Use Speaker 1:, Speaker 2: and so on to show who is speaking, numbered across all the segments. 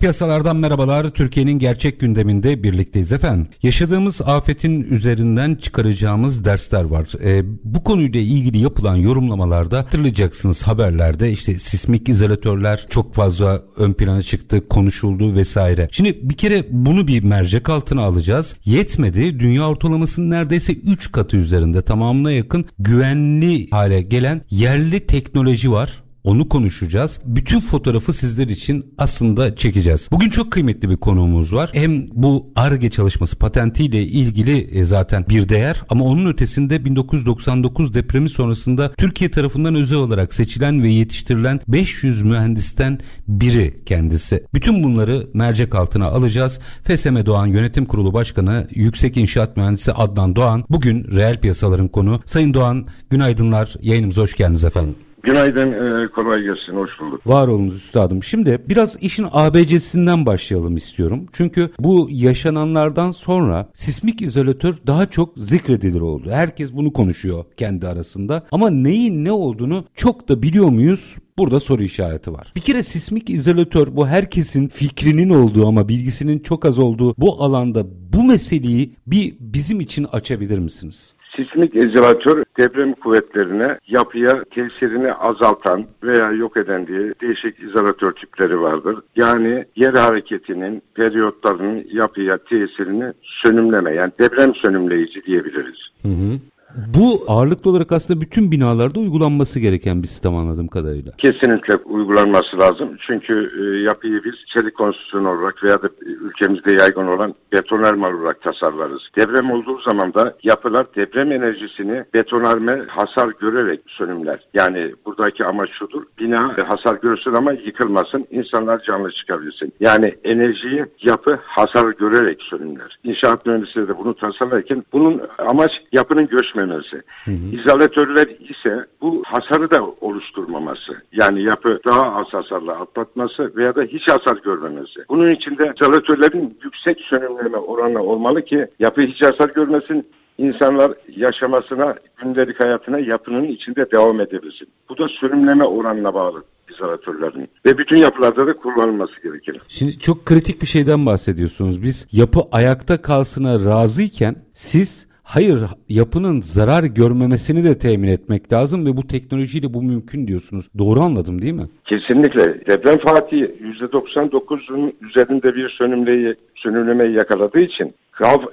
Speaker 1: Piyasalardan merhabalar. Türkiye'nin gerçek gündeminde birlikteyiz efendim. Yaşadığımız afetin üzerinden çıkaracağımız dersler var. Ee, bu konuyla ilgili yapılan yorumlamalarda hatırlayacaksınız haberlerde işte sismik izolatörler çok fazla ön plana çıktı, konuşuldu vesaire. Şimdi bir kere bunu bir mercek altına alacağız. Yetmedi. Dünya ortalamasının neredeyse 3 katı üzerinde tamamına yakın güvenli hale gelen yerli teknoloji var. Onu konuşacağız. Bütün fotoğrafı sizler için aslında çekeceğiz. Bugün çok kıymetli bir konuğumuz var. Hem bu ARGE çalışması patentiyle ilgili e, zaten bir değer ama onun ötesinde 1999 depremi sonrasında Türkiye tarafından özel olarak seçilen ve yetiştirilen 500 mühendisten biri kendisi. Bütün bunları mercek altına alacağız. FSM Doğan Yönetim Kurulu Başkanı Yüksek İnşaat Mühendisi Adnan Doğan bugün reel piyasaların konu. Sayın Doğan günaydınlar. Yayınımıza hoş geldiniz efendim.
Speaker 2: Günaydın, e, kolay gelsin, hoş bulduk.
Speaker 1: Var olunuz üstadım. Şimdi biraz işin ABC'sinden başlayalım istiyorum. Çünkü bu yaşananlardan sonra sismik izolatör daha çok zikredilir oldu. Herkes bunu konuşuyor kendi arasında. Ama neyin ne olduğunu çok da biliyor muyuz? Burada soru işareti var. Bir kere sismik izolatör bu herkesin fikrinin olduğu ama bilgisinin çok az olduğu bu alanda bu meseleyi bir bizim için açabilir misiniz?
Speaker 2: Sismik izolatör deprem kuvvetlerine yapıya tesirini azaltan veya yok eden diye değişik izolatör tipleri vardır. Yani yer hareketinin periyotlarının yapıya tesirini sönümleme yani deprem sönümleyici diyebiliriz.
Speaker 1: Hı hı. Bu ağırlıklı olarak aslında bütün binalarda uygulanması gereken bir sistem anladığım kadarıyla.
Speaker 2: Kesinlikle uygulanması lazım. Çünkü e, yapıyı biz çelik konstrüksiyon olarak veya da ülkemizde yaygın olan betonarme olarak tasarlarız. Deprem olduğu zaman da yapılar deprem enerjisini betonarme hasar görerek sönümler. Yani buradaki amaç şudur. Bina hasar görsün ama yıkılmasın. insanlar canlı çıkabilsin. Yani enerjiyi yapı hasar görerek sönümler. İnşaat mühendisleri de bunu tasarlarken bunun amaç yapının göçmesi etmemesi. Hı hı. İzolatörler ise bu hasarı da oluşturmaması. Yani yapı daha az hasarla atlatması veya da hiç hasar görmemesi. Bunun için de izolatörlerin yüksek sönümleme oranı olmalı ki yapı hiç hasar görmesin, insanlar yaşamasına, gündelik hayatına yapının içinde devam edebilsin. Bu da sönümleme oranına bağlı izolatörlerin ve bütün yapılarda da kullanılması gerekir.
Speaker 1: Şimdi çok kritik bir şeyden bahsediyorsunuz. Biz yapı ayakta kalsına razıyken siz Hayır yapının zarar görmemesini de temin etmek lazım ve bu teknolojiyle bu mümkün diyorsunuz. Doğru anladım değil mi?
Speaker 2: Kesinlikle. Deprem Fatih %99'un üzerinde bir sönümleyi, sönümlemeyi yakaladığı için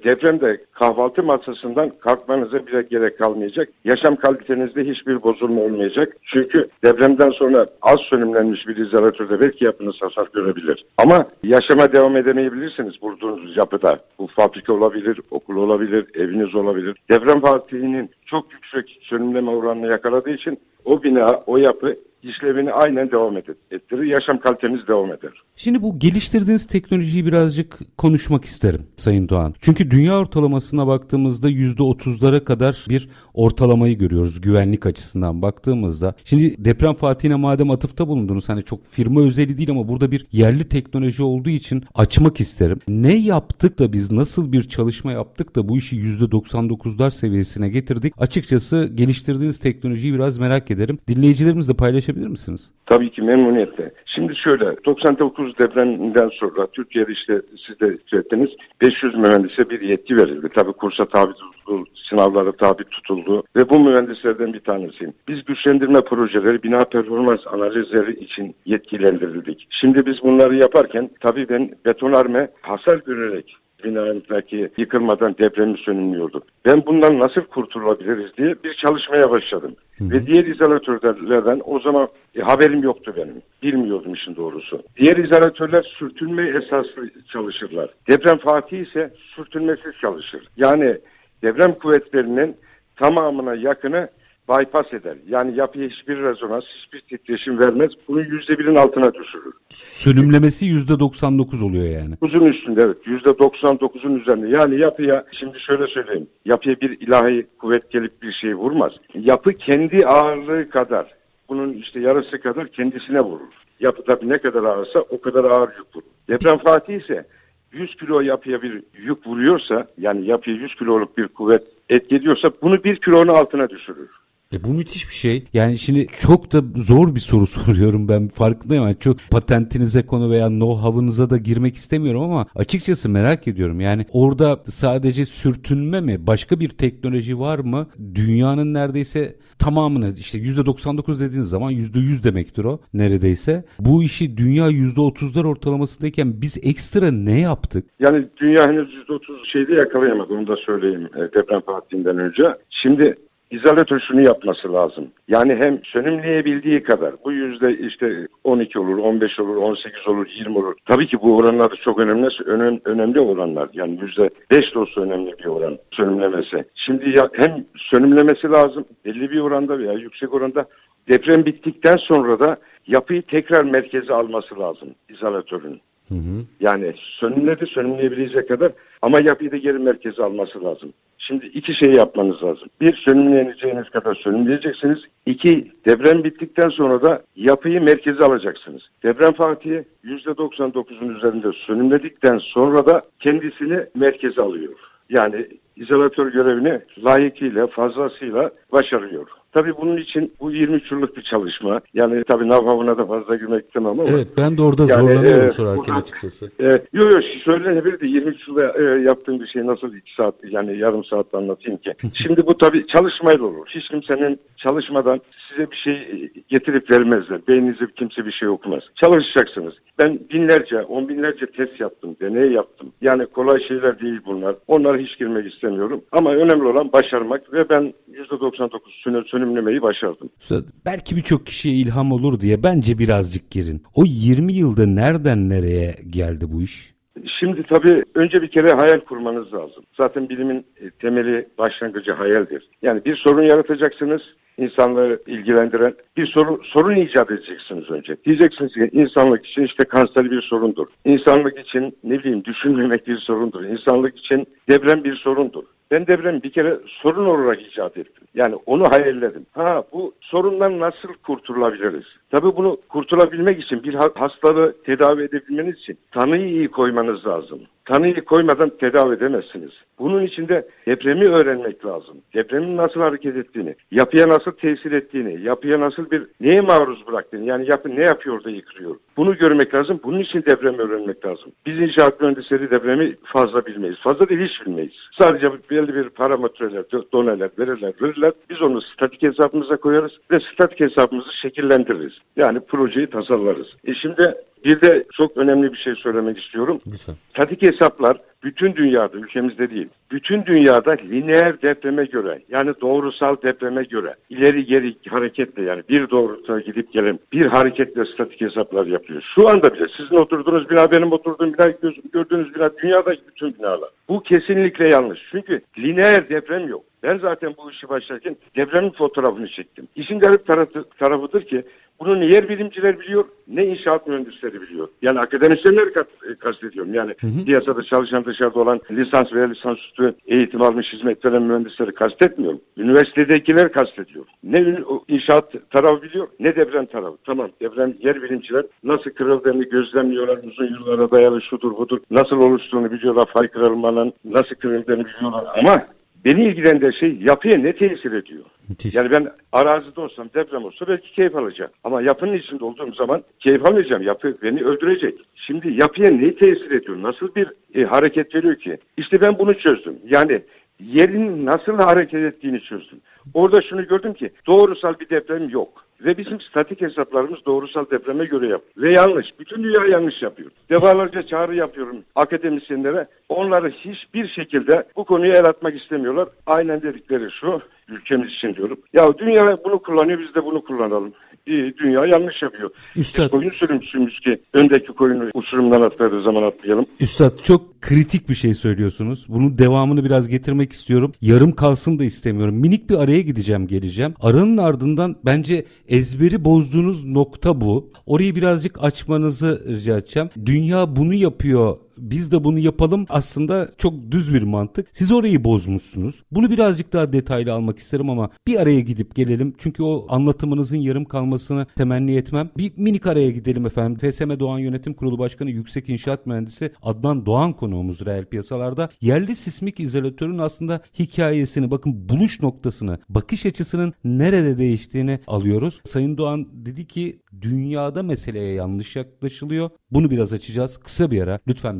Speaker 2: depremde kahvaltı masasından kalkmanıza bile gerek kalmayacak. Yaşam kalitenizde hiçbir bozulma olmayacak. Çünkü depremden sonra az sönümlenmiş bir izolatörde belki yapınız hasar görebilir. Ama yaşama devam edemeyebilirsiniz bulunduğunuz yapıda. Bu fabrika olabilir, okul olabilir, eviniz olabilir. Deprem fatihinin çok yüksek sönümleme oranını yakaladığı için o bina, o yapı işlevini aynen devam ettirir. Yaşam kalitemiz devam eder.
Speaker 1: Şimdi bu geliştirdiğiniz teknolojiyi birazcık konuşmak isterim Sayın Doğan. Çünkü dünya ortalamasına baktığımızda %30'lara kadar bir ortalamayı görüyoruz güvenlik açısından baktığımızda. Şimdi deprem fatihine madem atıfta bulundunuz hani çok firma özeli değil ama burada bir yerli teknoloji olduğu için açmak isterim. Ne yaptık da biz nasıl bir çalışma yaptık da bu işi %99'lar seviyesine getirdik? Açıkçası geliştirdiğiniz teknolojiyi biraz merak ederim. Dinleyicilerimizle paylaşabilir misiniz?
Speaker 2: Tabii ki memnuniyetle. Şimdi şöyle 99 9 depreminden sonra Türkiye'de işte siz de söylediniz 500 mühendise bir yetki verildi. Tabii kursa tabi tutuldu, sınavlara tabi tutuldu ve bu mühendislerden bir tanesiyim. Biz güçlendirme projeleri, bina performans analizleri için yetkilendirildik. Şimdi biz bunları yaparken tabii ben betonarme hasar görerek binadaki yıkılmadan depremi sönümlüyordu. Ben bundan nasıl kurtulabiliriz diye bir çalışmaya başladım. Hı. Ve diğer izolatörlerden o zaman e, haberim yoktu benim. Bilmiyordum işin doğrusu. Diğer izolatörler sürtünme esaslı çalışırlar. Deprem Fatih ise sürtünmesiz çalışır. Yani deprem kuvvetlerinin tamamına yakını bypass eder. Yani yapıya hiçbir rezonans, hiçbir titreşim vermez. Bunu yüzde birin altına düşürür.
Speaker 1: Sönümlemesi yüzde 99 oluyor yani.
Speaker 2: Uzun üstünde evet. Yüzde 99'un üzerinde. Yani yapıya şimdi şöyle söyleyeyim. Yapıya bir ilahi kuvvet gelip bir şey vurmaz. Yapı kendi ağırlığı kadar, bunun işte yarısı kadar kendisine vurur. Yapı tabii ne kadar ağırsa o kadar ağır yük vurur. Deprem Fatih ise 100 kilo yapıya bir yük vuruyorsa yani yapıya 100 kiloluk bir kuvvet etki ediyorsa bunu bir kilonun altına düşürür.
Speaker 1: E bu müthiş bir şey. Yani şimdi çok da zor bir soru soruyorum ben farkındayım. Yani çok patentinize konu veya know-how'ınıza da girmek istemiyorum ama açıkçası merak ediyorum. Yani orada sadece sürtünme mi? Başka bir teknoloji var mı? Dünyanın neredeyse tamamını işte %99 dediğiniz zaman %100 demektir o neredeyse. Bu işi dünya %30'lar ortalamasındayken biz ekstra ne yaptık?
Speaker 2: Yani dünya henüz %30 şeyde yakalayamadı onu da söyleyeyim e, deprem partinden önce. Şimdi izolatör şunu yapması lazım. Yani hem sönümleyebildiği kadar bu yüzde işte 12 olur, 15 olur, 18 olur, 20 olur. Tabii ki bu oranlar da çok önemli, önem, önemli oranlar. Yani yüzde 5 de olsa önemli bir oran sönümlemesi. Şimdi ya, hem sönümlemesi lazım belli bir oranda veya yüksek oranda deprem bittikten sonra da yapıyı tekrar merkeze alması lazım izolatörün. Hı hı. Yani sönümledi sönümleyebilecek kadar ama yapıyı da geri merkeze alması lazım. Şimdi iki şey yapmanız lazım. Bir, sönümleyeceğiniz kadar sönümleyeceksiniz. İki, deprem bittikten sonra da yapıyı merkeze alacaksınız. Deprem Fatih'i %99'un üzerinde sönümledikten sonra da kendisini merkeze alıyor. Yani izolatör görevini layıkıyla, fazlasıyla başarıyor. Tabii bunun için bu 23 yıllık bir çalışma. Yani tabii navhavına da fazla girmek istemem ama.
Speaker 1: Evet ben de orada yani, zorlanıyorum e, sorarken açıkçası.
Speaker 2: E, yok yok söylenebilir de 23 yılda e, yaptığım bir şey nasıl 2 saat yani yarım saat anlatayım ki. Şimdi bu tabii çalışmayla olur. Hiç kimsenin çalışmadan size bir şey getirip vermezler. Beyninizde kimse bir şey okumaz. Çalışacaksınız. Ben binlerce, on binlerce test yaptım, deney yaptım. Yani kolay şeyler değil bunlar. Onlara hiç girmek istemiyorum. Ama önemli olan başarmak ve ben %99 sönüm, sönümlemeyi başardım.
Speaker 1: Belki birçok kişiye ilham olur diye bence birazcık girin. O 20 yılda nereden nereye geldi bu iş?
Speaker 2: Şimdi tabii önce bir kere hayal kurmanız lazım. Zaten bilimin e, temeli başlangıcı hayaldir. Yani bir sorun yaratacaksınız insanları ilgilendiren bir sorun, sorun icat edeceksiniz önce. Diyeceksiniz ki insanlık için işte kanser bir sorundur. İnsanlık için ne bileyim düşünmemek bir sorundur. İnsanlık için deprem bir sorundur. Ben depremi bir kere sorun olarak icat ettim. Yani onu hayalledim. Ha bu sorundan nasıl kurtulabiliriz? Tabii bunu kurtulabilmek için bir hastalığı tedavi edebilmeniz için tanıyı iyi koymanız lazım. Tanıyı koymadan tedavi edemezsiniz. Bunun için de depremi öğrenmek lazım. Depremin nasıl hareket ettiğini, yapıya nasıl tesir ettiğini, yapıya nasıl bir neye maruz bıraktığını, yani yapı ne yapıyor da yıkılıyor. Bunu görmek lazım. Bunun için depremi öğrenmek lazım. Biz inşaat mühendisleri depremi fazla bilmeyiz. Fazla değil hiç bilmeyiz. Sadece belli bir parametreler, doneler verirler, verirler. Biz onu statik hesabımıza koyarız ve statik hesabımızı şekillendiririz. Yani projeyi tasarlarız. E şimdi bir de çok önemli bir şey söylemek istiyorum. Lütfen. Statik hesaplar bütün dünyada, ülkemizde değil, bütün dünyada lineer depreme göre yani doğrusal depreme göre ileri geri hareketle yani bir doğrultuda gidip gelen bir hareketle statik hesaplar yapıyor. Şu anda bile sizin oturduğunuz bina benim oturduğum bina gördüğünüz bina dünyada bütün binalar. Bu kesinlikle yanlış. Çünkü lineer deprem yok. Ben zaten bu işi başlarken depremin fotoğrafını çektim. İşin garip tarafı, tarafıdır ki bunu ne yer bilimciler biliyor ne inşaat mühendisleri biliyor. Yani akademisyenleri kastediyorum. Yani hı hı. piyasada çalışan dışarıda olan lisans veya lisansüstü eğitim almış hizmet veren mühendisleri kastetmiyorum. Üniversitedekiler kastediyor. Ne inşaat tarafı biliyor ne deprem tarafı. Tamam deprem yer bilimciler nasıl kırıldığını gözlemliyorlar. Uzun yıllara dayalı şudur budur. Nasıl oluştuğunu biliyorlar. Fay kırılmanın nasıl kırıldığını biliyorlar. Ama beni ilgilendiren şey yapıya ne tesir ediyor? Müthiş. Yani ben arazide olsam deprem olsa belki keyif alacağım. Ama yapının içinde olduğum zaman keyif almayacağım. Yapı beni öldürecek. Şimdi yapıya ne tesir ediyor? Nasıl bir e, hareket veriyor ki? İşte ben bunu çözdüm. Yani yerin nasıl hareket ettiğini çözdüm. Orada şunu gördüm ki doğrusal bir deprem yok. Ve bizim statik hesaplarımız doğrusal depreme göre yap. Ve yanlış. Bütün dünya yanlış yapıyor. Defalarca çağrı yapıyorum akademisyenlere. Onları hiçbir şekilde bu konuyu el atmak istemiyorlar. Aynen dedikleri şu ülkemiz için diyorum. Ya dünya bunu kullanıyor biz de bunu kullanalım. İyi, dünya yanlış yapıyor.
Speaker 1: Üstad.
Speaker 2: Koyun sürümsüymüş ki öndeki koyunu uçurumdan atladığı zaman atlayalım.
Speaker 1: Üstad çok kritik bir şey söylüyorsunuz. Bunun devamını biraz getirmek istiyorum. Yarım kalsın da istemiyorum. Minik bir araya gideceğim geleceğim. Aranın ardından bence ezberi bozduğunuz nokta bu. Orayı birazcık açmanızı rica edeceğim. Dünya bunu yapıyor biz de bunu yapalım aslında çok düz bir mantık. Siz orayı bozmuşsunuz. Bunu birazcık daha detaylı almak isterim ama bir araya gidip gelelim. Çünkü o anlatımınızın yarım kalmasını temenni etmem. Bir minik araya gidelim efendim. FSM Doğan Yönetim Kurulu Başkanı Yüksek İnşaat Mühendisi Adnan Doğan konuğumuz reel piyasalarda. Yerli sismik izolatörün aslında hikayesini bakın buluş noktasını, bakış açısının nerede değiştiğini alıyoruz. Sayın Doğan dedi ki dünyada meseleye yanlış yaklaşılıyor. Bunu biraz açacağız. Kısa bir ara lütfen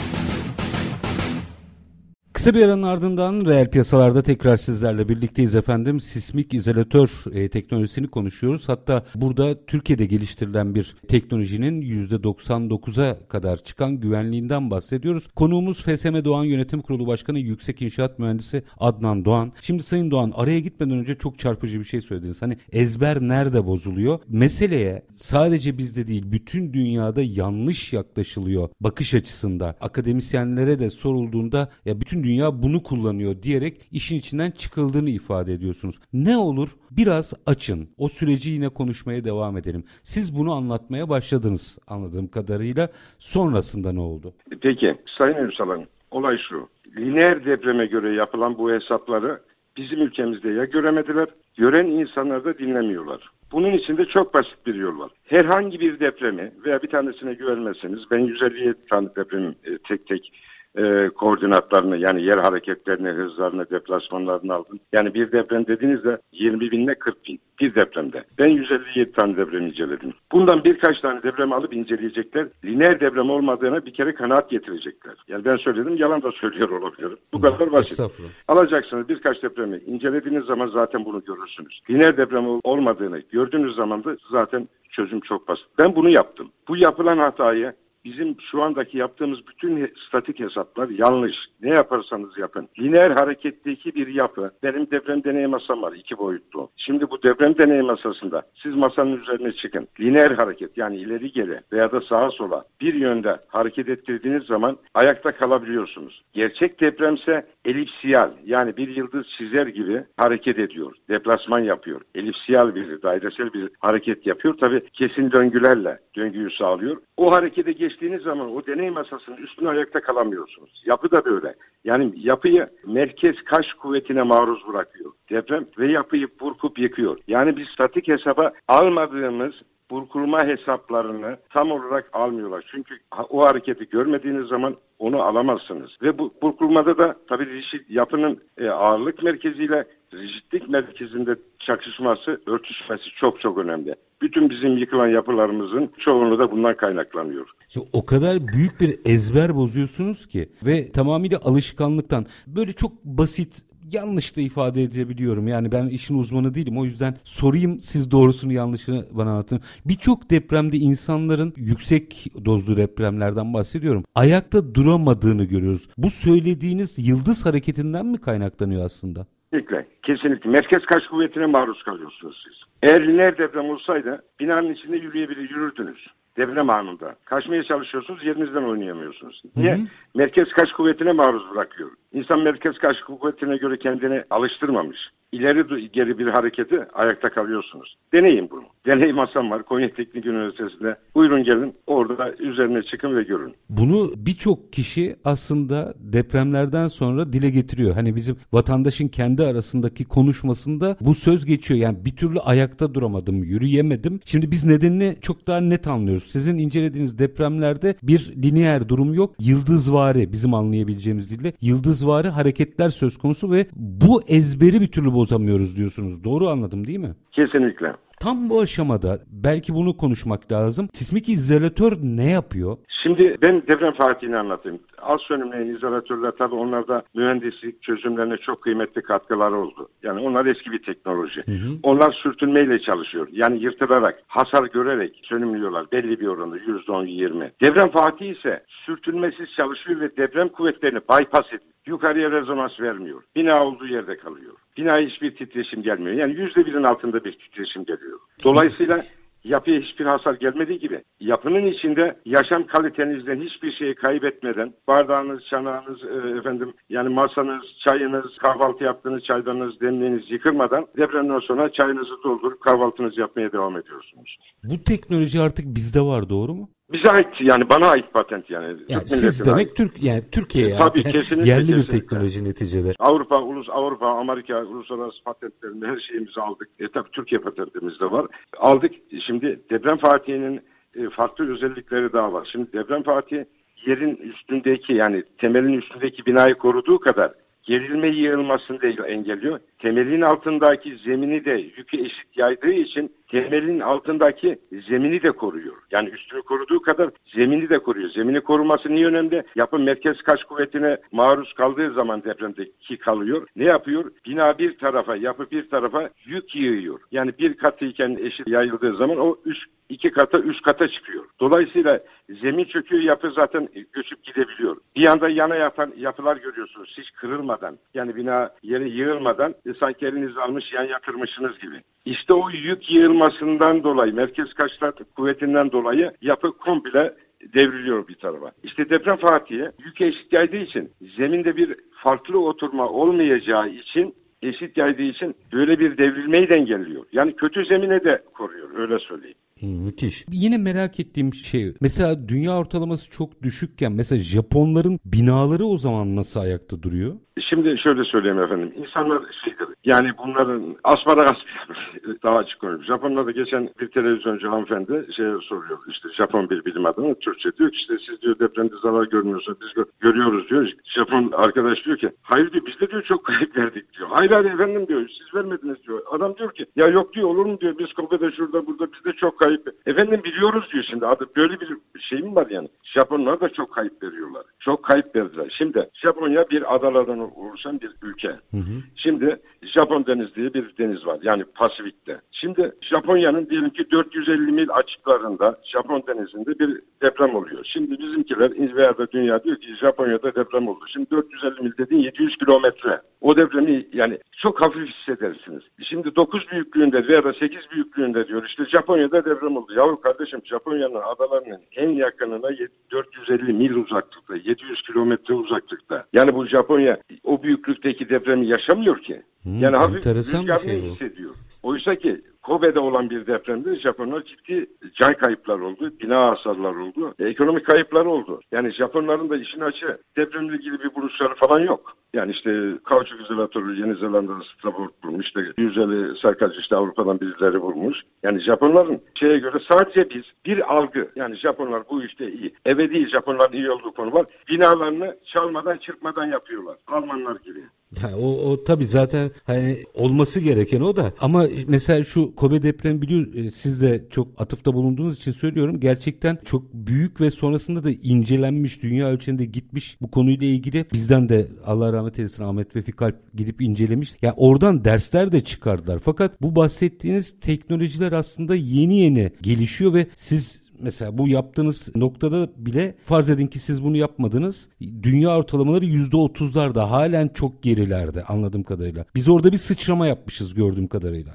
Speaker 1: Kısa bir aranın ardından reel piyasalarda tekrar sizlerle birlikteyiz efendim. Sismik izolatör e, teknolojisini konuşuyoruz. Hatta burada Türkiye'de geliştirilen bir teknolojinin %99'a kadar çıkan güvenliğinden bahsediyoruz. Konuğumuz FSM Doğan Yönetim Kurulu Başkanı Yüksek İnşaat Mühendisi Adnan Doğan. Şimdi Sayın Doğan araya gitmeden önce çok çarpıcı bir şey söylediniz. Hani ezber nerede bozuluyor? Meseleye sadece bizde değil bütün dünyada yanlış yaklaşılıyor bakış açısında. Akademisyenlere de sorulduğunda ya bütün dünya bunu kullanıyor diyerek işin içinden çıkıldığını ifade ediyorsunuz. Ne olur biraz açın. O süreci yine konuşmaya devam edelim. Siz bunu anlatmaya başladınız anladığım kadarıyla. Sonrasında ne oldu?
Speaker 2: Peki Sayın Ünsal'ın olay şu. Lineer depreme göre yapılan bu hesapları bizim ülkemizde ya göremediler, gören insanlar da dinlemiyorlar. Bunun için de çok basit bir yol var. Herhangi bir depremi veya bir tanesine güvenmezseniz ben 157 tane depremi e, tek tek e, koordinatlarını yani yer hareketlerini, hızlarını, deplasmanlarını aldım. Yani bir deprem dediğinizde 20 binle 40 bin bir depremde. Ben 157 tane deprem inceledim. Bundan birkaç tane deprem alıp inceleyecekler. Lineer deprem olmadığına bir kere kanaat getirecekler. Yani ben söyledim yalan da söylüyor olabilirim. Bu kadar basit. Alacaksınız birkaç depremi incelediğiniz zaman zaten bunu görürsünüz. Lineer deprem olmadığını gördüğünüz zaman da zaten çözüm çok basit. Ben bunu yaptım. Bu yapılan hatayı bizim şu andaki yaptığımız bütün statik hesaplar yanlış. Ne yaparsanız yapın. Lineer hareketteki bir yapı. Benim deprem deney masam var iki boyutlu. Şimdi bu deprem deney masasında siz masanın üzerine çıkın. Lineer hareket yani ileri geri veya da sağa sola bir yönde hareket ettirdiğiniz zaman ayakta kalabiliyorsunuz. Gerçek depremse elipsiyal yani bir yıldız çizer gibi hareket ediyor. Deplasman yapıyor. Elipsiyal bir dairesel bir hareket yapıyor. Tabi kesin döngülerle döngüyü sağlıyor. O harekete geçtiğiniz zaman o deney masasının üstüne ayakta kalamıyorsunuz. Yapı da böyle. Yani yapıyı merkez kaş kuvvetine maruz bırakıyor. Deprem ve yapıyı burkup yıkıyor. Yani biz statik hesaba almadığımız burkulma hesaplarını tam olarak almıyorlar. Çünkü o hareketi görmediğiniz zaman onu alamazsınız. Ve bu burkulmada da tabii yapının e, ağırlık merkeziyle rigidlik merkezinde çakışması, örtüşmesi çok çok önemli. Bütün bizim yıkılan yapılarımızın çoğunluğu da bundan kaynaklanıyor.
Speaker 1: İşte o kadar büyük bir ezber bozuyorsunuz ki ve tamamıyla alışkanlıktan böyle çok basit yanlış da ifade edebiliyorum. Yani ben işin uzmanı değilim. O yüzden sorayım siz doğrusunu yanlışını bana anlatın. Birçok depremde insanların yüksek dozlu depremlerden bahsediyorum. Ayakta duramadığını görüyoruz. Bu söylediğiniz yıldız hareketinden mi kaynaklanıyor aslında?
Speaker 2: Kesinlikle. Kesinlikle. Merkez kaç kuvvetine maruz kalıyorsunuz siz. Eğer lineer deprem olsaydı binanın içinde yürüyebilir, yürürdünüz deprem anında. Kaçmaya çalışıyorsunuz, yerinizden oynayamıyorsunuz. Niye? Hı hı. Merkez kaç kuvvetine maruz bırakıyor. İnsan merkez kaç kuvvetine göre kendini alıştırmamış. İleri geri bir hareketi ayakta kalıyorsunuz. Deneyin bunu. Deney masam var Konya Teknik Üniversitesi'nde. Buyurun gelin orada üzerine çıkın ve görün.
Speaker 1: Bunu birçok kişi aslında depremlerden sonra dile getiriyor. Hani bizim vatandaşın kendi arasındaki konuşmasında bu söz geçiyor. Yani bir türlü ayakta duramadım, yürüyemedim. Şimdi biz nedenini çok daha net anlıyoruz. Sizin incelediğiniz depremlerde bir lineer durum yok. Yıldızvari bizim anlayabileceğimiz dille yıldız kaosvari hareketler söz konusu ve bu ezberi bir türlü bozamıyoruz diyorsunuz. Doğru anladım değil mi?
Speaker 2: Kesinlikle.
Speaker 1: Tam bu aşamada belki bunu konuşmak lazım. Sismik izolatör ne yapıyor?
Speaker 2: Şimdi ben deprem fatihini anlatayım. Az sönümlü izolatörler tabii onlarda mühendislik çözümlerine çok kıymetli katkıları oldu. Yani onlar eski bir teknoloji. Hı hı. Onlar sürtünmeyle çalışıyor. Yani yırtılarak, hasar görerek sönümlüyorlar belli bir oranda %10-20. Deprem fatih ise sürtünmesiz çalışıyor ve deprem kuvvetlerini bypass ediyor. Yukarıya rezonans vermiyor. Bina olduğu yerde kalıyor. Bina hiçbir titreşim gelmiyor. Yani yüzde birin altında bir titreşim geliyor. Dolayısıyla yapıya hiçbir hasar gelmediği gibi yapının içinde yaşam kalitenizden hiçbir şeyi kaybetmeden bardağınız, çanağınız, e, efendim yani masanız, çayınız, kahvaltı yaptığınız çaydanınız, demliğiniz yıkılmadan depremden sonra çayınızı doldurup kahvaltınızı yapmaya devam ediyorsunuz.
Speaker 1: Bu teknoloji artık bizde var doğru mu?
Speaker 2: Bize ait yani bana ait patent yani.
Speaker 1: yani siz demek ait. Türk yani Türkiye
Speaker 2: Tabii kesinlikle.
Speaker 1: Yerli
Speaker 2: kesinlikle.
Speaker 1: bir teknoloji neticede.
Speaker 2: Avrupa, ulus Avrupa, Amerika uluslararası patentlerini her şeyimizi aldık. E tabii Türkiye patentimiz de var. Aldık. Şimdi deprem fatihinin e, farklı özellikleri daha var. Şimdi deprem fatihi yerin üstündeki yani temelin üstündeki binayı koruduğu kadar gerilme yığılmasını da engelliyor. Temelin altındaki zemini de yükü eşit yaydığı için temelin altındaki zemini de koruyor. Yani üstünü koruduğu kadar zemini de koruyor. Zemini koruması niye önemli? Yapı merkez kaç kuvvetine maruz kaldığı zaman depremdeki kalıyor. Ne yapıyor? Bina bir tarafa, yapı bir tarafa yük yığıyor. Yani bir katıyken eşit yayıldığı zaman o üst iki kata, üç kata çıkıyor. Dolayısıyla zemin çöküyor, yapı zaten göçüp gidebiliyor. Bir yanda yana yatan yapılar görüyorsunuz hiç kırılmadan. Yani bina yere yığılmadan e, sanki elinizi almış yan yatırmışsınız gibi. İşte o yük yığılmasından dolayı, merkez kaçlar kuvvetinden dolayı yapı komple devriliyor bir tarafa. İşte deprem Fatih'e yük eşit yaydığı için zeminde bir farklı oturma olmayacağı için eşit yaydığı için böyle bir devrilmeyi de engelliyor. Yani kötü zemine de koruyor öyle söyleyeyim.
Speaker 1: Müthiş. Yine merak ettiğim şey mesela dünya ortalaması çok düşükken mesela Japonların binaları o zaman nasıl ayakta duruyor?
Speaker 2: Şimdi şöyle söyleyeyim efendim. İnsanlar şeydir. Yani bunların asparagas daha açık konuşuyor. Japonlarda geçen bir televizyoncu hanımefendi şey soruyor. İşte Japon bir bilim adamı Türkçe diyor ki işte siz diyor depremde zarar görmüyorsunuz. Biz gö- görüyoruz diyor. Japon arkadaş diyor ki hayır diyor biz de diyor çok kayıp verdik diyor. Hayır hayır efendim diyor siz vermediniz diyor. Adam diyor ki ya yok diyor olur mu diyor biz Kobe'de şurada burada biz de çok kayıp. Efendim biliyoruz diyor şimdi. Adı böyle bir şey mi var yani? Japonlar da çok kayıp veriyorlar. Çok kayıp verdiler. Şimdi Japonya bir adalardan oluşan bir ülke. Hı hı. Şimdi Japon Deniz diye bir deniz var. Yani Pasifik'te. Şimdi Japonya'nın diyelim ki 450 mil açıklarında Japon Denizi'nde bir deprem oluyor. Şimdi bizimkiler veya da dünya diyor ki Japonya'da deprem oldu. Şimdi 450 mil dediğin 700 kilometre. O depremi yani çok hafif hissedersiniz. Şimdi 9 büyüklüğünde veya da 8 büyüklüğünde diyor işte Japonya'da deprem oldu. Yahu kardeşim Japonya'nın adalarının en yakınına 450 mil uzaklıkta, 700 kilometre uzaklıkta. Yani bu Japonya o büyüklükteki depremi yaşamıyor ki. Hmm, yani hafif rüzgarını şey hissediyor. Oysa ki Kobe'de olan bir depremde Japonlar ciddi can kayıplar oldu, bina hasarlar oldu, ekonomik kayıplar oldu. Yani Japonların da işin açı depremle ilgili bir buluşları falan yok. Yani işte kauçuk izolatörü Yeni Zelanda'da Strabord bulmuş, işte yüzeli sarkacı işte Avrupa'dan birileri vurmuş. Yani Japonların şeye göre sadece biz bir algı, yani Japonlar bu işte iyi. Eve değil Japonların iyi olduğu konu var. Binalarını çalmadan çırpmadan yapıyorlar. Almanlar gibi.
Speaker 1: Ya o, o tabii zaten hani olması gereken o da ama mesela şu Kobe depremi biliyor e, siz de çok atıfta bulunduğunuz için söylüyorum gerçekten çok büyük ve sonrasında da incelenmiş dünya ölçeğinde gitmiş bu konuyla ilgili bizden de Allah rahmet eylesin Ahmet Vefik Kalp gidip incelemiş. Ya yani oradan dersler de çıkardılar. Fakat bu bahsettiğiniz teknolojiler aslında yeni yeni gelişiyor ve siz mesela bu yaptığınız noktada bile farz edin ki siz bunu yapmadınız. Dünya ortalamaları %30'larda halen çok gerilerde anladığım kadarıyla. Biz orada bir sıçrama yapmışız gördüğüm kadarıyla.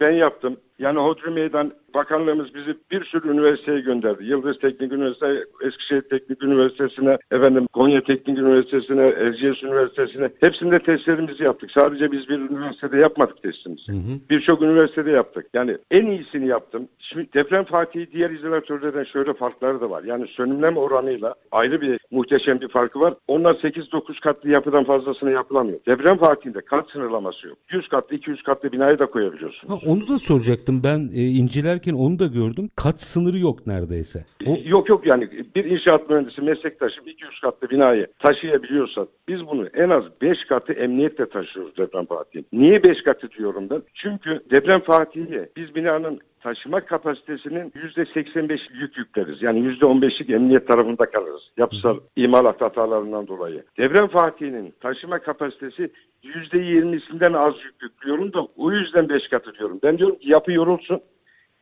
Speaker 2: Ben yaptım. Yani Hodri Meydan Bakanlığımız bizi bir sürü üniversiteye gönderdi. Yıldız Teknik Üniversitesi, Eskişehir Teknik Üniversitesi'ne, efendim Konya Teknik Üniversitesi'ne, Erciyes Üniversitesi'ne hepsinde testlerimizi yaptık. Sadece biz bir üniversitede yapmadık testimizi. Birçok üniversitede yaptık. Yani en iyisini yaptım. Şimdi deprem Fatih'i diğer izolatörlerden şöyle farkları da var. Yani sönümlem oranıyla ayrı bir muhteşem bir farkı var. Onlar 8-9 katlı yapıdan fazlasını yapılamıyor. Deprem Fatih'inde kat sınırlaması yok. 100 katlı 200 katlı binayı da koyabiliyorsunuz.
Speaker 1: Ha, onu da soracaktım ben e, incelerken gezerken onu da gördüm. Kat sınırı yok neredeyse.
Speaker 2: O... Yok yok yani bir inşaat mühendisi meslektaşım 200 katlı binayı taşıyabiliyorsa biz bunu en az 5 katı emniyetle taşıyoruz deprem Fatih'i. Niye 5 katı diyorum ben? Çünkü deprem Fatih'i biz binanın taşıma kapasitesinin %85 yük yükleriz. Yani %15'lik emniyet tarafında kalırız. Yapısal imalat hatalarından dolayı. Deprem Fatih'inin taşıma kapasitesi %20'sinden az yük yüklüyorum da o yüzden 5 katı diyorum. Ben diyorum ki yapı yorulsun,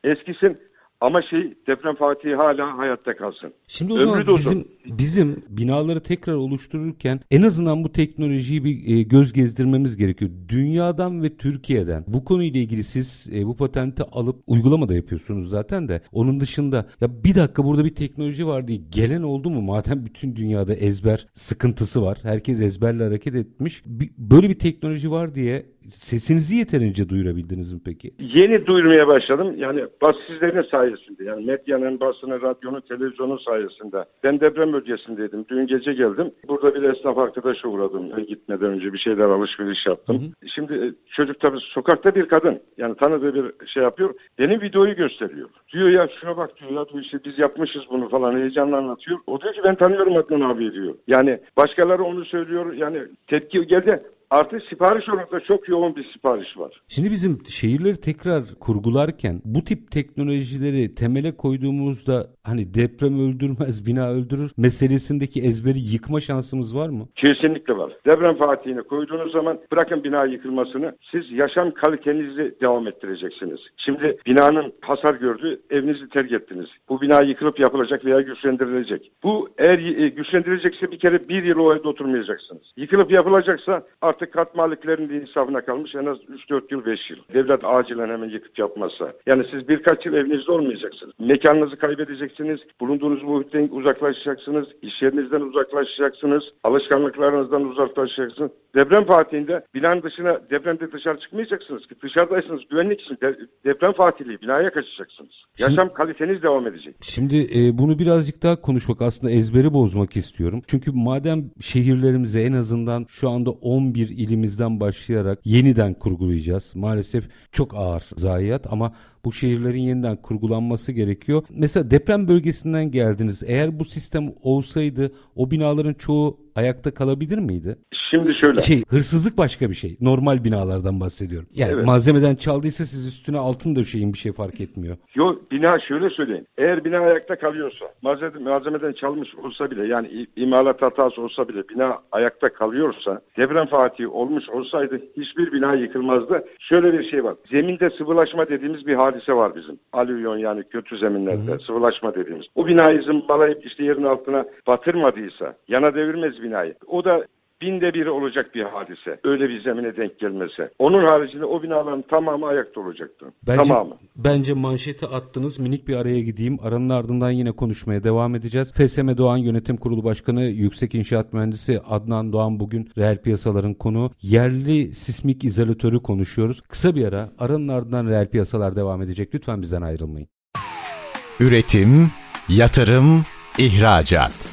Speaker 2: eskisin ama şey deprem Fatih hala hayatta kalsın.
Speaker 1: Şimdi o Ömrü zaman bizim, bizim binaları tekrar oluştururken en azından bu teknolojiyi bir e, göz gezdirmemiz gerekiyor. Dünyadan ve Türkiye'den bu konuyla ilgili siz e, bu patenti alıp uygulama da yapıyorsunuz zaten de. Onun dışında ya bir dakika burada bir teknoloji var diye gelen oldu mu? Madem bütün dünyada ezber sıkıntısı var. Herkes ezberle hareket etmiş. Bir, böyle bir teknoloji var diye sesinizi yeterince duyurabildiniz mi peki?
Speaker 2: Yeni duyurmaya başladım. Yani bas sizlerin sayesinde yani medyanın, basını, radyonun, televizyonun sayesinde. Ben deprem bölgesindeydim. Dün gece geldim. Burada bir esnaf arkadaşa uğradım. Ben gitmeden önce bir şeyler alışveriş yaptım. Hı hı. Şimdi e, çocuk tabii sokakta bir kadın. Yani tanıdığı bir şey yapıyor. Benim videoyu gösteriyor. Diyor ya şuna bak diyor ya işte biz yapmışız bunu falan heyecanla anlatıyor. O diyor ki ben tanıyorum Adnan abi diyor. Yani başkaları onu söylüyor. Yani tepki geldi. Artık sipariş olarak çok yoğun bir sipariş var.
Speaker 1: Şimdi bizim şehirleri tekrar kurgularken bu tip teknolojileri temele koyduğumuzda hani deprem öldürmez bina öldürür meselesindeki ezberi yıkma şansımız var mı?
Speaker 2: Kesinlikle var. Deprem fatihini koyduğunuz zaman bırakın bina yıkılmasını siz yaşam kalitenizi devam ettireceksiniz. Şimdi binanın hasar gördü evinizi terk ettiniz. Bu bina yıkılıp yapılacak veya güçlendirilecek. Bu eğer e, güçlendirilecekse bir kere bir yıl o evde oturmayacaksınız. Yıkılıp yapılacaksa artık Artık kat maliklerinin de insafına kalmış en az 3-4 yıl 5 yıl. Devlet acilen hemen yıkıp yapmazsa. Yani siz birkaç yıl evinizde olmayacaksınız. Mekanınızı kaybedeceksiniz. Bulunduğunuz muhitten uzaklaşacaksınız. İş yerinizden uzaklaşacaksınız. Alışkanlıklarınızdan uzaklaşacaksınız. Deprem fatihinde binanın dışına depremde dışarı çıkmayacaksınız ki dışarıdaysınız güvenlik için de, deprem fatihliği binaya kaçacaksınız. Yaşam şimdi, kaliteniz devam edecek.
Speaker 1: Şimdi e, bunu birazcık daha konuşmak aslında ezberi bozmak istiyorum. Çünkü madem şehirlerimize en azından şu anda 11 ilimizden başlayarak yeniden kurgulayacağız. Maalesef çok ağır zayiat ama bu şehirlerin yeniden kurgulanması gerekiyor. Mesela deprem bölgesinden geldiniz. Eğer bu sistem olsaydı o binaların çoğu ayakta kalabilir miydi?
Speaker 2: Şimdi şöyle.
Speaker 1: Şey, hırsızlık başka bir şey. Normal binalardan bahsediyorum. Yani evet. malzemeden çaldıysa siz üstüne altın döşeyin bir şey fark etmiyor.
Speaker 2: Yok bina şöyle söyleyeyim. Eğer bina ayakta kalıyorsa malzemeden, malzemeden çalmış olsa bile yani imalat hatası olsa bile bina ayakta kalıyorsa deprem fatihi olmuş olsaydı hiçbir bina yıkılmazdı. Şöyle bir şey var. Zeminde sıvılaşma dediğimiz bir hadise var bizim. Alüvyon yani kötü zeminlerde Hı-hı. sıvılaşma dediğimiz. O binayı zımbalayıp işte yerin altına batırmadıysa yana devirmez binayı. O da binde biri olacak bir hadise. Öyle bir zemine denk gelmese. Onun haricinde o binaların tamamı ayakta olacaktı.
Speaker 1: Bence,
Speaker 2: tamamı.
Speaker 1: Bence manşeti attınız. Minik bir araya gideyim. Aranın ardından yine konuşmaya devam edeceğiz. FSM Doğan Yönetim Kurulu Başkanı Yüksek İnşaat Mühendisi Adnan Doğan bugün reel piyasaların konu. Yerli sismik izolatörü konuşuyoruz. Kısa bir ara. Aranın ardından reel piyasalar devam edecek. Lütfen bizden ayrılmayın.
Speaker 3: Üretim, yatırım, ihracat.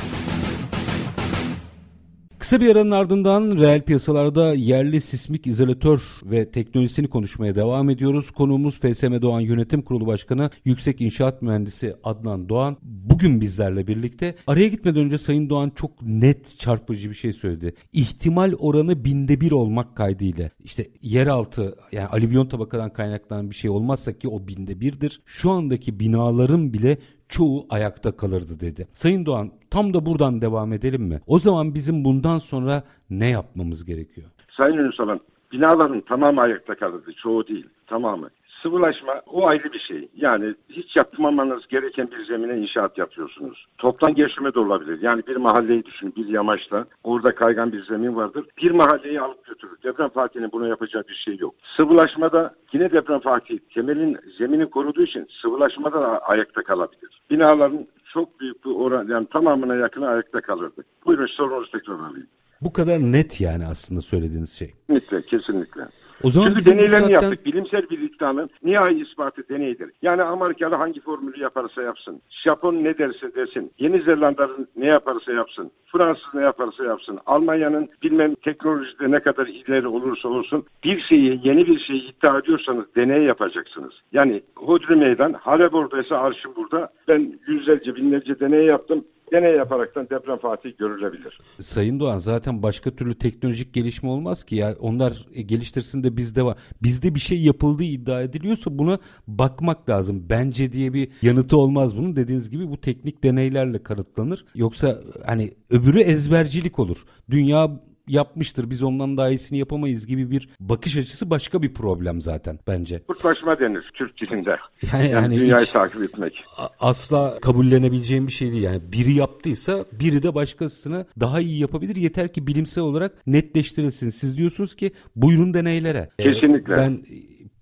Speaker 1: Kısa bir aranın ardından reel piyasalarda yerli sismik izolatör ve teknolojisini konuşmaya devam ediyoruz. Konuğumuz FSM Doğan Yönetim Kurulu Başkanı Yüksek İnşaat Mühendisi Adnan Doğan. Bugün bizlerle birlikte. Araya gitmeden önce Sayın Doğan çok net çarpıcı bir şey söyledi. İhtimal oranı binde bir olmak kaydıyla. İşte yeraltı yani alüvyon tabakadan kaynaklanan bir şey olmazsa ki o binde birdir. Şu andaki binaların bile çoğu ayakta kalırdı dedi. Sayın Doğan tam da buradan devam edelim mi? O zaman bizim bundan sonra ne yapmamız gerekiyor?
Speaker 2: Sayın Ünsal'ın binaların tamamı ayakta kalırdı. Çoğu değil. Tamamı. Sıvılaşma o ayrı bir şey. Yani hiç yapmamanız gereken bir zemine inşaat yapıyorsunuz. Toptan geçme de olabilir. Yani bir mahalleyi düşünün bir yamaçta. Orada kaygan bir zemin vardır. Bir mahalleyi alıp götürür. Deprem Fatih'in bunu yapacağı bir şey yok. Sıvılaşmada yine deprem Fatih temelin zemini koruduğu için sıvılaşmada da ayakta kalabilir. Binaların çok büyük bir oran yani tamamına yakın ayakta kalırdı. Buyurun sorunuzu tekrar alayım.
Speaker 1: Bu kadar net yani aslında söylediğiniz şey.
Speaker 2: Kesinlikle, kesinlikle. O zaman Çünkü deneylerini saatten... yaptık. Bilimsel bir iddianın nihai ispatı deneydir. Yani Amerikalı hangi formülü yaparsa yapsın, Japon ne derse desin, Yeni Zelandalı ne yaparsa yapsın, Fransız ne yaparsa yapsın, Almanya'nın bilmem teknolojide ne kadar ileri olursa olsun bir şeyi, yeni bir şeyi iddia ediyorsanız deney yapacaksınız. Yani Hodri Meydan, Halep oradaysa arşım burada. Ben yüzlerce, binlerce deney yaptım deney yaparaktan deprem fatih görülebilir.
Speaker 1: Sayın Doğan zaten başka türlü teknolojik gelişme olmaz ki ya onlar e, geliştirsin de bizde var. Bizde bir şey yapıldığı iddia ediliyorsa buna bakmak lazım. Bence diye bir yanıtı olmaz bunun. Dediğiniz gibi bu teknik deneylerle kanıtlanır. Yoksa hani öbürü ezbercilik olur. Dünya yapmıştır biz ondan daha iyisini yapamayız gibi bir bakış açısı başka bir problem zaten bence.
Speaker 2: Kurtlaşma denir Türk dilinde. Yani, yani dünyayı hiç, takip etmek.
Speaker 1: Asla kabullenebileceğim bir şey değil. Yani biri yaptıysa biri de başkasını daha iyi yapabilir. Yeter ki bilimsel olarak netleştirilsin. Siz diyorsunuz ki buyurun deneylere.
Speaker 2: Kesinlikle.
Speaker 1: Ben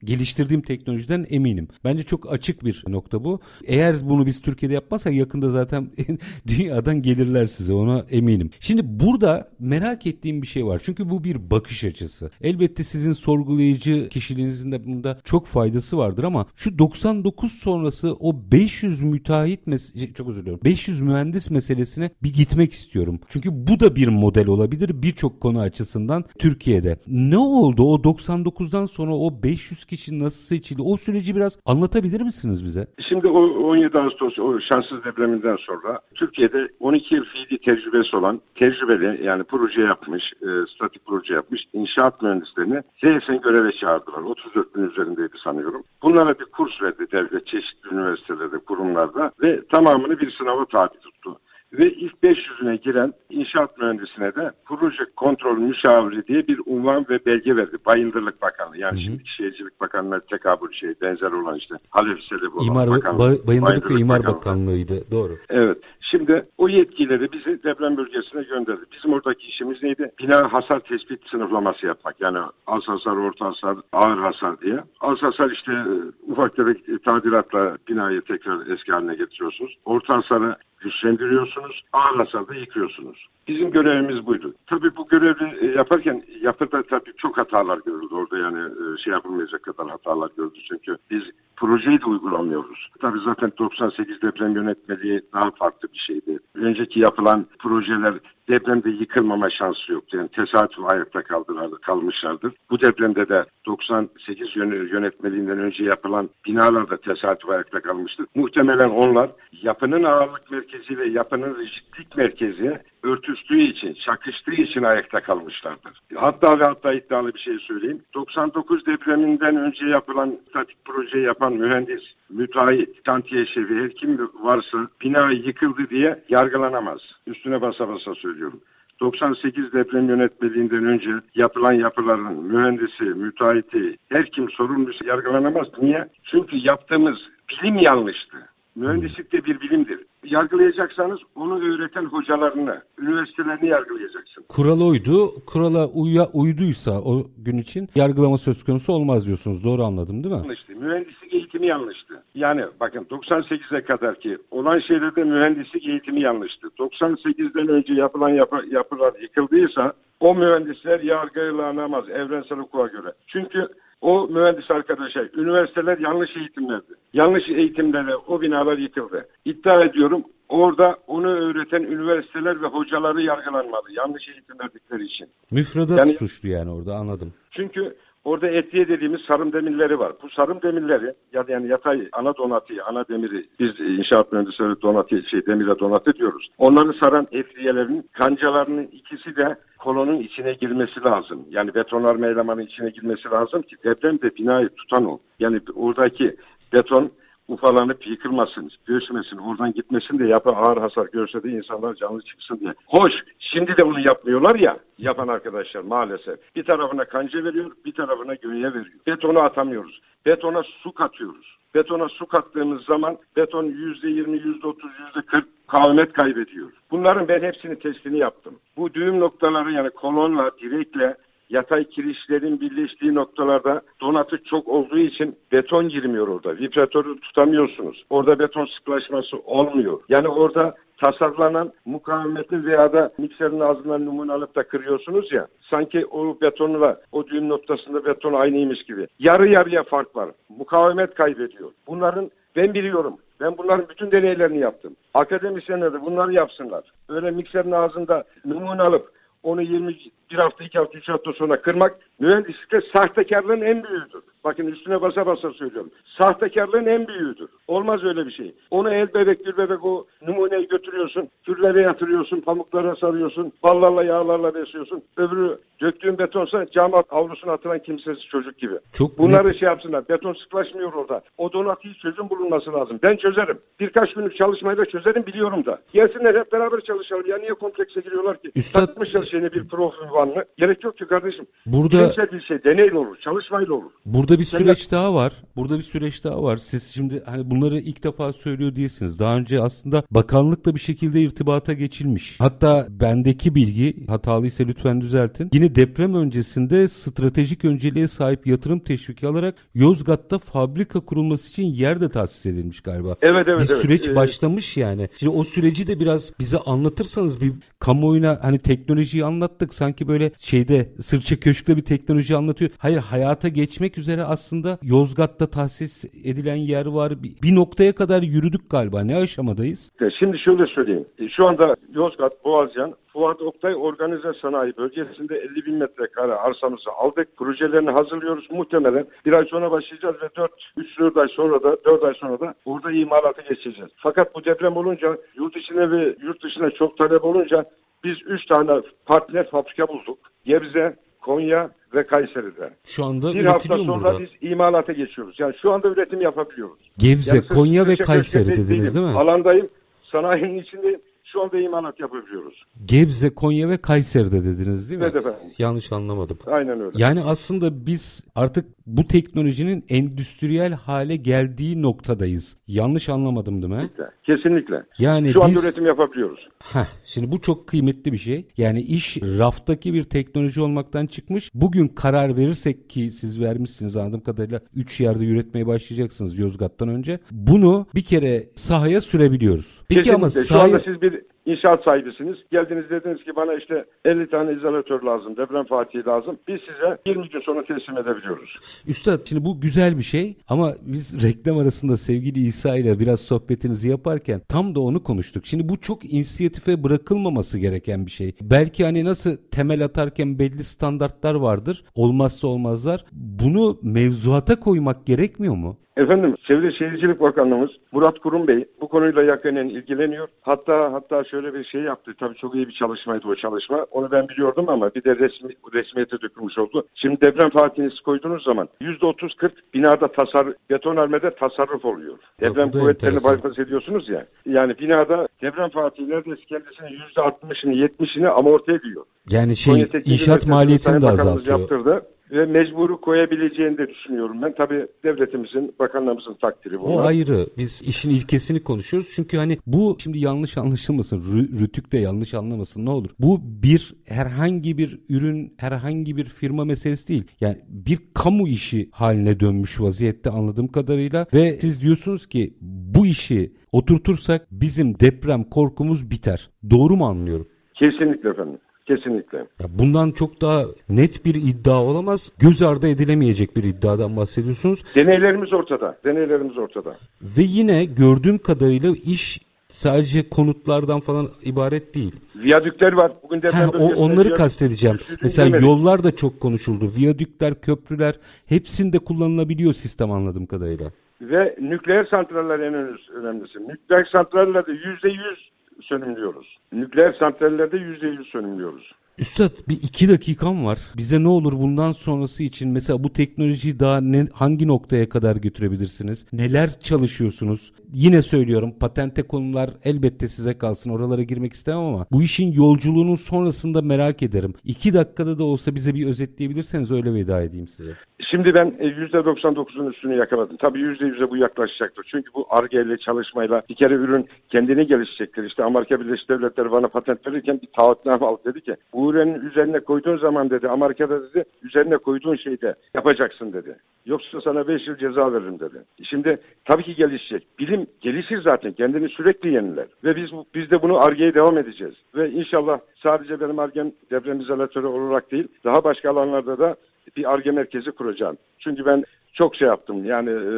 Speaker 1: geliştirdiğim teknolojiden eminim. Bence çok açık bir nokta bu. Eğer bunu biz Türkiye'de yapmazsak yakında zaten dünyadan gelirler size ona eminim. Şimdi burada merak ettiğim bir şey var. Çünkü bu bir bakış açısı. Elbette sizin sorgulayıcı kişiliğinizin de bunda çok faydası vardır ama şu 99 sonrası o 500 müteahhit mes- çok özür diliyorum. 500 mühendis meselesine bir gitmek istiyorum. Çünkü bu da bir model olabilir birçok konu açısından Türkiye'de. Ne oldu o 99'dan sonra o 500 kişi nasıl seçildi? O süreci biraz anlatabilir misiniz bize?
Speaker 2: Şimdi o 17 Ağustos o şanssız depreminden sonra Türkiye'de 12 yıl fiili tecrübesi olan tecrübeli yani proje yapmış, e, statik proje yapmış inşaat mühendislerini ZSN göreve çağırdılar. 34 bin üzerindeydi sanıyorum. Bunlara bir kurs verdi devlet çeşitli üniversitelerde, kurumlarda ve tamamını bir sınava tabi tuttu ve ilk 500'üne giren inşaat mühendisine de proje kontrol müşaviri diye bir unvan ve belge verdi. Bayındırlık Bakanlığı yani hı hı. şimdi Şehircilik Bakanlığı tekabül şey benzer olan işte Halef Sedef olan
Speaker 1: İmar, Bakanlığı. Ba Bayındırlık ve İmar Bakanlığı. Bakanlığı'ydı doğru.
Speaker 2: Evet. Şimdi o yetkileri bizi deprem bölgesine gönderdi. Bizim oradaki işimiz neydi? Bina hasar tespit sınıflaması yapmak. Yani az hasar, orta hasar, ağır hasar diye. Az hasar işte e, ufak tefek tadilatla binayı tekrar eski haline getiriyorsunuz. Orta hasarı güçlendiriyorsunuz, ağır hasarda yıkıyorsunuz. Bizim görevimiz buydu. Tabii bu görevi e, yaparken yapıda tabii çok hatalar görüldü orada yani e, şey yapılmayacak kadar hatalar görüldü çünkü biz projeyi de uygulamıyoruz. Tabii zaten 98 deprem yönetmeliği daha farklı bir şeydi. Önceki yapılan projeler depremde yıkılmama şansı yoktu. Yani tesadüf ayakta kaldılar, kalmışlardır. Bu depremde de 98 yönetmeliğinden önce yapılan binalar da tesadüf ayakta kalmıştır. Muhtemelen onlar yapının ağırlık merkezi ve yapının rigidlik merkezi örtüştüğü için, çakıştığı için ayakta kalmışlardır. Hatta ve hatta iddialı bir şey söyleyeyim. 99 depreminden önce yapılan statik proje yapan mühendis, müteahhit, kantiye şefi her kim varsa bina yıkıldı diye yargılanamaz. Üstüne basa basa söylüyorum. 98 deprem yönetmeliğinden önce yapılan yapıların mühendisi, müteahhiti, her kim sorumlusu yargılanamaz. Niye? Çünkü yaptığımız bilim yanlıştı. Mühendislik de bir bilimdir yargılayacaksanız onu öğreten hocalarını, üniversitelerini yargılayacaksın.
Speaker 1: Kural oydu. Kurala uya, uyduysa o gün için yargılama söz konusu olmaz diyorsunuz. Doğru anladım değil mi?
Speaker 2: Yanlıştı. Mühendislik eğitimi yanlıştı. Yani bakın 98'e kadar ki olan şeylerde mühendislik eğitimi yanlıştı. 98'den önce yapılan yapı, yapılar yıkıldıysa o mühendisler yargılanamaz evrensel hukuka göre. Çünkü o mühendis arkadaşa üniversiteler yanlış eğitim verdi. Yanlış eğitimlerle o binalar yıkıldı. İddia ediyorum orada onu öğreten üniversiteler ve hocaları yargılanmadı. Yanlış eğitim verdikleri için.
Speaker 1: Müfredat yani, suçlu yani orada anladım.
Speaker 2: Çünkü Orada etiye dediğimiz sarım demirleri var. Bu sarım demirleri ya yani yatay ana donatıyı, ana demiri biz inşaat mühendisleri donatı şey demire donatı diyoruz. Onları saran etriyelerin kancalarının ikisi de kolonun içine girmesi lazım. Yani betonarme elemanın içine girmesi lazım ki depremde binayı tutan o. Yani oradaki beton ufalanıp yıkılmasın, göğsmesin, oradan gitmesin de yapı ağır hasar görse de insanlar canlı çıksın diye. Hoş, şimdi de bunu yapmıyorlar ya, yapan arkadaşlar maalesef. Bir tarafına kanca veriyor, bir tarafına gönye veriyor. Betonu atamıyoruz. Betona su katıyoruz. Betona su kattığımız zaman beton yüzde yirmi, yüzde otuz, yüzde kırk kavimet kaybediyor. Bunların ben hepsini testini yaptım. Bu düğüm noktaları yani kolonla, direkle yatay kirişlerin birleştiği noktalarda donatı çok olduğu için beton girmiyor orada. Vibratörü tutamıyorsunuz. Orada beton sıklaşması olmuyor. Yani orada tasarlanan mukavemetin veya da mikserin ağzından numune alıp da kırıyorsunuz ya. Sanki o betonla o düğüm noktasında beton aynıymış gibi. Yarı yarıya fark var. Mukavemet kaybediyor. Bunların ben biliyorum. Ben bunların bütün deneylerini yaptım. Akademisyenler de bunları yapsınlar. Öyle mikserin ağzında numune alıp onu 20 bir hafta, iki hafta, üç hafta sonra kırmak mühendislikte sahtekarlığın en büyüğüdür. Bakın üstüne basa basa söylüyorum. Sahtekarlığın en büyüğüdür. Olmaz öyle bir şey. Onu el bebek gül bebek o numuneyi götürüyorsun. Türlere yatırıyorsun, pamuklara sarıyorsun, ballarla yağlarla besliyorsun. Öbürü döktüğün betonsa cam avlusuna atılan kimsesiz çocuk gibi.
Speaker 1: Çok
Speaker 2: Bunları
Speaker 1: net.
Speaker 2: şey yapsınlar. Beton sıklaşmıyor orada. O donatıyı çözüm bulunması lazım. Ben çözerim. Birkaç günlük çalışmayla çözerim biliyorum da. Gelsinler hep beraber çalışalım. Ya niye komplekse giriyorlar ki?
Speaker 1: Üstad-
Speaker 2: Takmışlar şeyine bir profil vanlı. Gerek yok ki kardeşim.
Speaker 1: Burada-
Speaker 2: Bilimsel. Deneyle olur. Çalışmayla olur.
Speaker 1: Burada bir
Speaker 2: Sen
Speaker 1: süreç daha var. Burada bir süreç daha var. Siz şimdi hani bunları ilk defa söylüyor değilsiniz. Daha önce aslında bakanlıkla bir şekilde irtibata geçilmiş. Hatta bendeki bilgi hatalıysa lütfen düzeltin. Yine deprem öncesinde stratejik önceliğe sahip yatırım teşviki alarak Yozgat'ta fabrika kurulması için yer de tahsis edilmiş galiba.
Speaker 2: Evet, evet,
Speaker 1: Bir
Speaker 2: evet.
Speaker 1: süreç
Speaker 2: Ee,
Speaker 1: başlamış yani. Şimdi o süreci de biraz bize anlatırsanız bir kamuoyuna hani teknolojiyi anlattık sanki böyle şeyde sırça köşkte bir teknoloji anlatıyor. Hayır hayata geçmek üzere aslında Yozgat'ta tahsis edilen yer var. Bir, noktaya kadar yürüdük galiba. Ne aşamadayız?
Speaker 2: Şimdi şöyle söyleyeyim. E, Şu anda Yozgat, Boğazcan, Fuat Oktay Organize Sanayi Bölgesi'nde 50 bin metrekare arsamızı aldık. Projelerini hazırlıyoruz. Muhtemelen bir ay sonra başlayacağız ve 4, 3-4 ay sonra da 4 ay sonra da burada imalata geçeceğiz. Fakat bu deprem olunca yurt içine ve yurt dışına çok talep olunca biz 3 tane partner fabrika bulduk. Gebze, Konya ve Kayseri'de.
Speaker 1: Şu anda
Speaker 2: Bir hafta sonra
Speaker 1: burada?
Speaker 2: biz imalata geçiyoruz. Yani şu anda üretim yapabiliyoruz.
Speaker 1: Gebze,
Speaker 2: Yani
Speaker 1: Konya ve Kayseri dediniz değil mi?
Speaker 2: Alandayım. Sanayinin içindeyim. Şu anda imalat yapabiliyoruz.
Speaker 1: Gebze, Konya ve Kayseri'de dediniz değil mi?
Speaker 2: Evet efendim.
Speaker 1: Yanlış anlamadım.
Speaker 2: Aynen öyle.
Speaker 1: Yani aslında biz artık bu teknolojinin endüstriyel hale geldiği noktadayız. Yanlış anlamadım değil mi?
Speaker 2: Kesinlikle.
Speaker 1: Yani
Speaker 2: Şu anda
Speaker 1: biz
Speaker 2: üretim yapabiliyoruz.
Speaker 1: Heh, şimdi bu çok kıymetli bir şey. Yani iş raftaki bir teknoloji olmaktan çıkmış. Bugün karar verirsek ki siz vermişsiniz anladığım kadarıyla 3 yerde üretmeye başlayacaksınız Yozgat'tan önce. Bunu bir kere sahaya sürebiliyoruz. Peki
Speaker 2: Kesinlikle.
Speaker 1: ama
Speaker 2: Şu
Speaker 1: sahaya...
Speaker 2: anda siz bir it. İnşaat sahibisiniz. Geldiniz dediniz ki bana işte 50 tane izolatör lazım, deprem fatihi lazım. Biz size 20 gün sonra teslim edebiliyoruz.
Speaker 1: Üstad şimdi bu güzel bir şey ama biz reklam arasında sevgili İsa ile biraz sohbetinizi yaparken tam da onu konuştuk. Şimdi bu çok inisiyatife bırakılmaması gereken bir şey. Belki hani nasıl temel atarken belli standartlar vardır. Olmazsa olmazlar. Bunu mevzuata koymak gerekmiyor mu?
Speaker 2: Efendim Çevre Şehircilik Bakanlığımız Murat Kurum Bey bu konuyla yakinen ilgileniyor. Hatta hatta şöyle bir şey yaptı. Tabii çok iyi bir çalışmaydı o çalışma. Onu ben biliyordum ama bir de resmi, resmiyete dökülmüş oldu. Şimdi deprem fatihini koyduğunuz zaman %30-40 binada tasar, betonarmede tasarruf oluyor. Deprem kuvvetlerini
Speaker 1: enteresan.
Speaker 2: bypass ediyorsunuz ya. Yani binada deprem fatihi neredeyse kendisinin %60'ını 70'ini amorti ediyor.
Speaker 1: Yani şey inşaat maliyetini de azaltıyor.
Speaker 2: Yaptırdı ve mecburu koyabileceğini de düşünüyorum ben. Tabii devletimizin, bakanlarımızın takdiri bunlar.
Speaker 1: O ayrı. Biz işin ilkesini konuşuyoruz. Çünkü hani bu şimdi yanlış anlaşılmasın. Rü- Rütük de yanlış anlamasın ne olur. Bu bir herhangi bir ürün, herhangi bir firma meselesi değil. Yani bir kamu işi haline dönmüş vaziyette anladığım kadarıyla ve siz diyorsunuz ki bu işi oturtursak bizim deprem korkumuz biter. Doğru mu anlıyorum?
Speaker 2: Kesinlikle efendim. Kesinlikle.
Speaker 1: Ya bundan çok daha net bir iddia olamaz. Göz ardı edilemeyecek bir iddiadan bahsediyorsunuz.
Speaker 2: Deneylerimiz ortada. Deneylerimiz ortada.
Speaker 1: Ve yine gördüğüm kadarıyla iş sadece konutlardan falan ibaret değil.
Speaker 2: Viyadükler var. Bugün deprem
Speaker 1: Ha, o, onları
Speaker 2: viyadük-
Speaker 1: kastedeceğim. Mesela
Speaker 2: dinlemedik.
Speaker 1: yollar da çok konuşuldu. Viyadükler, köprüler hepsinde kullanılabiliyor sistem anladığım kadarıyla.
Speaker 2: Ve nükleer santraller en önemlisi- önemlisi. Nükleer santrallerde yüzde yüz sönümlüyoruz. Nükleer santrallerde yüzde yüz sönümlüyoruz.
Speaker 1: Üstad bir iki dakikam var. Bize ne olur bundan sonrası için mesela bu teknolojiyi daha ne, hangi noktaya kadar götürebilirsiniz? Neler çalışıyorsunuz? Yine söylüyorum patente konular elbette size kalsın. Oralara girmek istemem ama bu işin yolculuğunun sonrasında merak ederim. İki dakikada da olsa bize bir özetleyebilirseniz öyle veda edeyim size.
Speaker 2: Şimdi ben e, yüzde 99'un üstünü yakaladım. Tabii yüzde yüze bu yaklaşacaktır. Çünkü bu ARGE ile çalışmayla bir kere ürün kendini gelişecektir. İşte Amerika Birleşik Devletleri bana patent verirken bir taahhütname aldı dedi ki bu Suriye'nin üzerine koyduğun zaman dedi Amerika'da dedi üzerine koyduğun şeyde yapacaksın dedi. Yoksa sana 5 yıl ceza veririm dedi. Şimdi tabii ki gelişecek. Bilim gelişir zaten. Kendini sürekli yeniler. Ve biz biz de bunu argeye devam edeceğiz. Ve inşallah sadece benim argem deprem izolatörü olarak değil daha başka alanlarda da bir arge merkezi kuracağım. Çünkü ben çok şey yaptım. Yani e,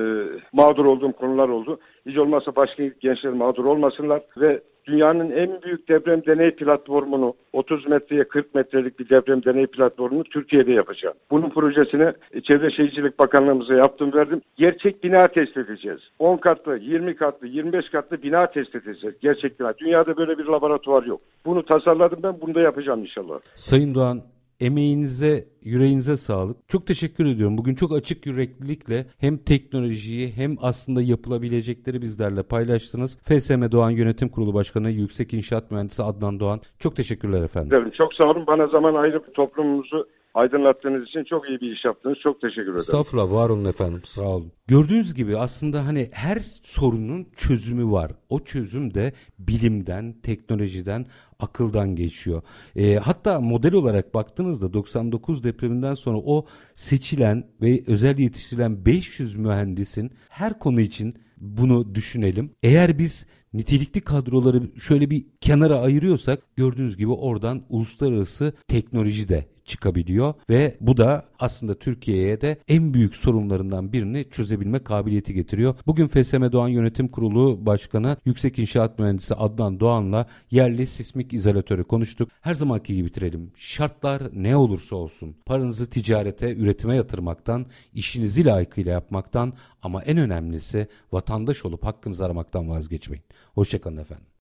Speaker 2: mağdur olduğum konular oldu. Hiç olmazsa başka gençler mağdur olmasınlar ve dünyanın en büyük deprem deney platformunu 30 metreye 40 metrelik bir deprem deney platformunu Türkiye'de yapacağım. Bunun projesini Çevre Şehircilik Bakanlığımıza yaptım verdim. Gerçek bina test edeceğiz. 10 katlı, 20 katlı, 25 katlı bina test edeceğiz. Gerçek bina. Dünyada böyle bir laboratuvar yok. Bunu tasarladım ben. Bunu da yapacağım inşallah.
Speaker 1: Sayın Doğan emeğinize, yüreğinize sağlık. Çok teşekkür ediyorum. Bugün çok açık yüreklilikle hem teknolojiyi hem aslında yapılabilecekleri bizlerle paylaştınız. FSM Doğan Yönetim Kurulu Başkanı Yüksek İnşaat Mühendisi Adnan Doğan. Çok teşekkürler efendim.
Speaker 2: Çok sağ olun. Bana zaman ayırıp toplumumuzu aydınlattığınız için çok iyi bir iş yaptınız. Çok teşekkür ederim.
Speaker 1: Estağfurullah var olun efendim sağ olun. Gördüğünüz gibi aslında hani her sorunun çözümü var. O çözüm de bilimden, teknolojiden, akıldan geçiyor. E, hatta model olarak baktığınızda 99 depreminden sonra o seçilen ve özel yetiştirilen 500 mühendisin her konu için bunu düşünelim. Eğer biz nitelikli kadroları şöyle bir kenara ayırıyorsak gördüğünüz gibi oradan uluslararası teknoloji de çıkabiliyor ve bu da aslında Türkiye'ye de en büyük sorunlarından birini çözebilme kabiliyeti getiriyor. Bugün FSM Doğan Yönetim Kurulu Başkanı Yüksek İnşaat Mühendisi Adnan Doğan'la yerli sismik izolatörü konuştuk. Her zamanki gibi bitirelim. Şartlar ne olursa olsun paranızı ticarete, üretime yatırmaktan, işinizi layıkıyla yapmaktan ama en önemlisi vatandaş olup hakkınızı aramaktan vazgeçmeyin. Hoşçakalın efendim.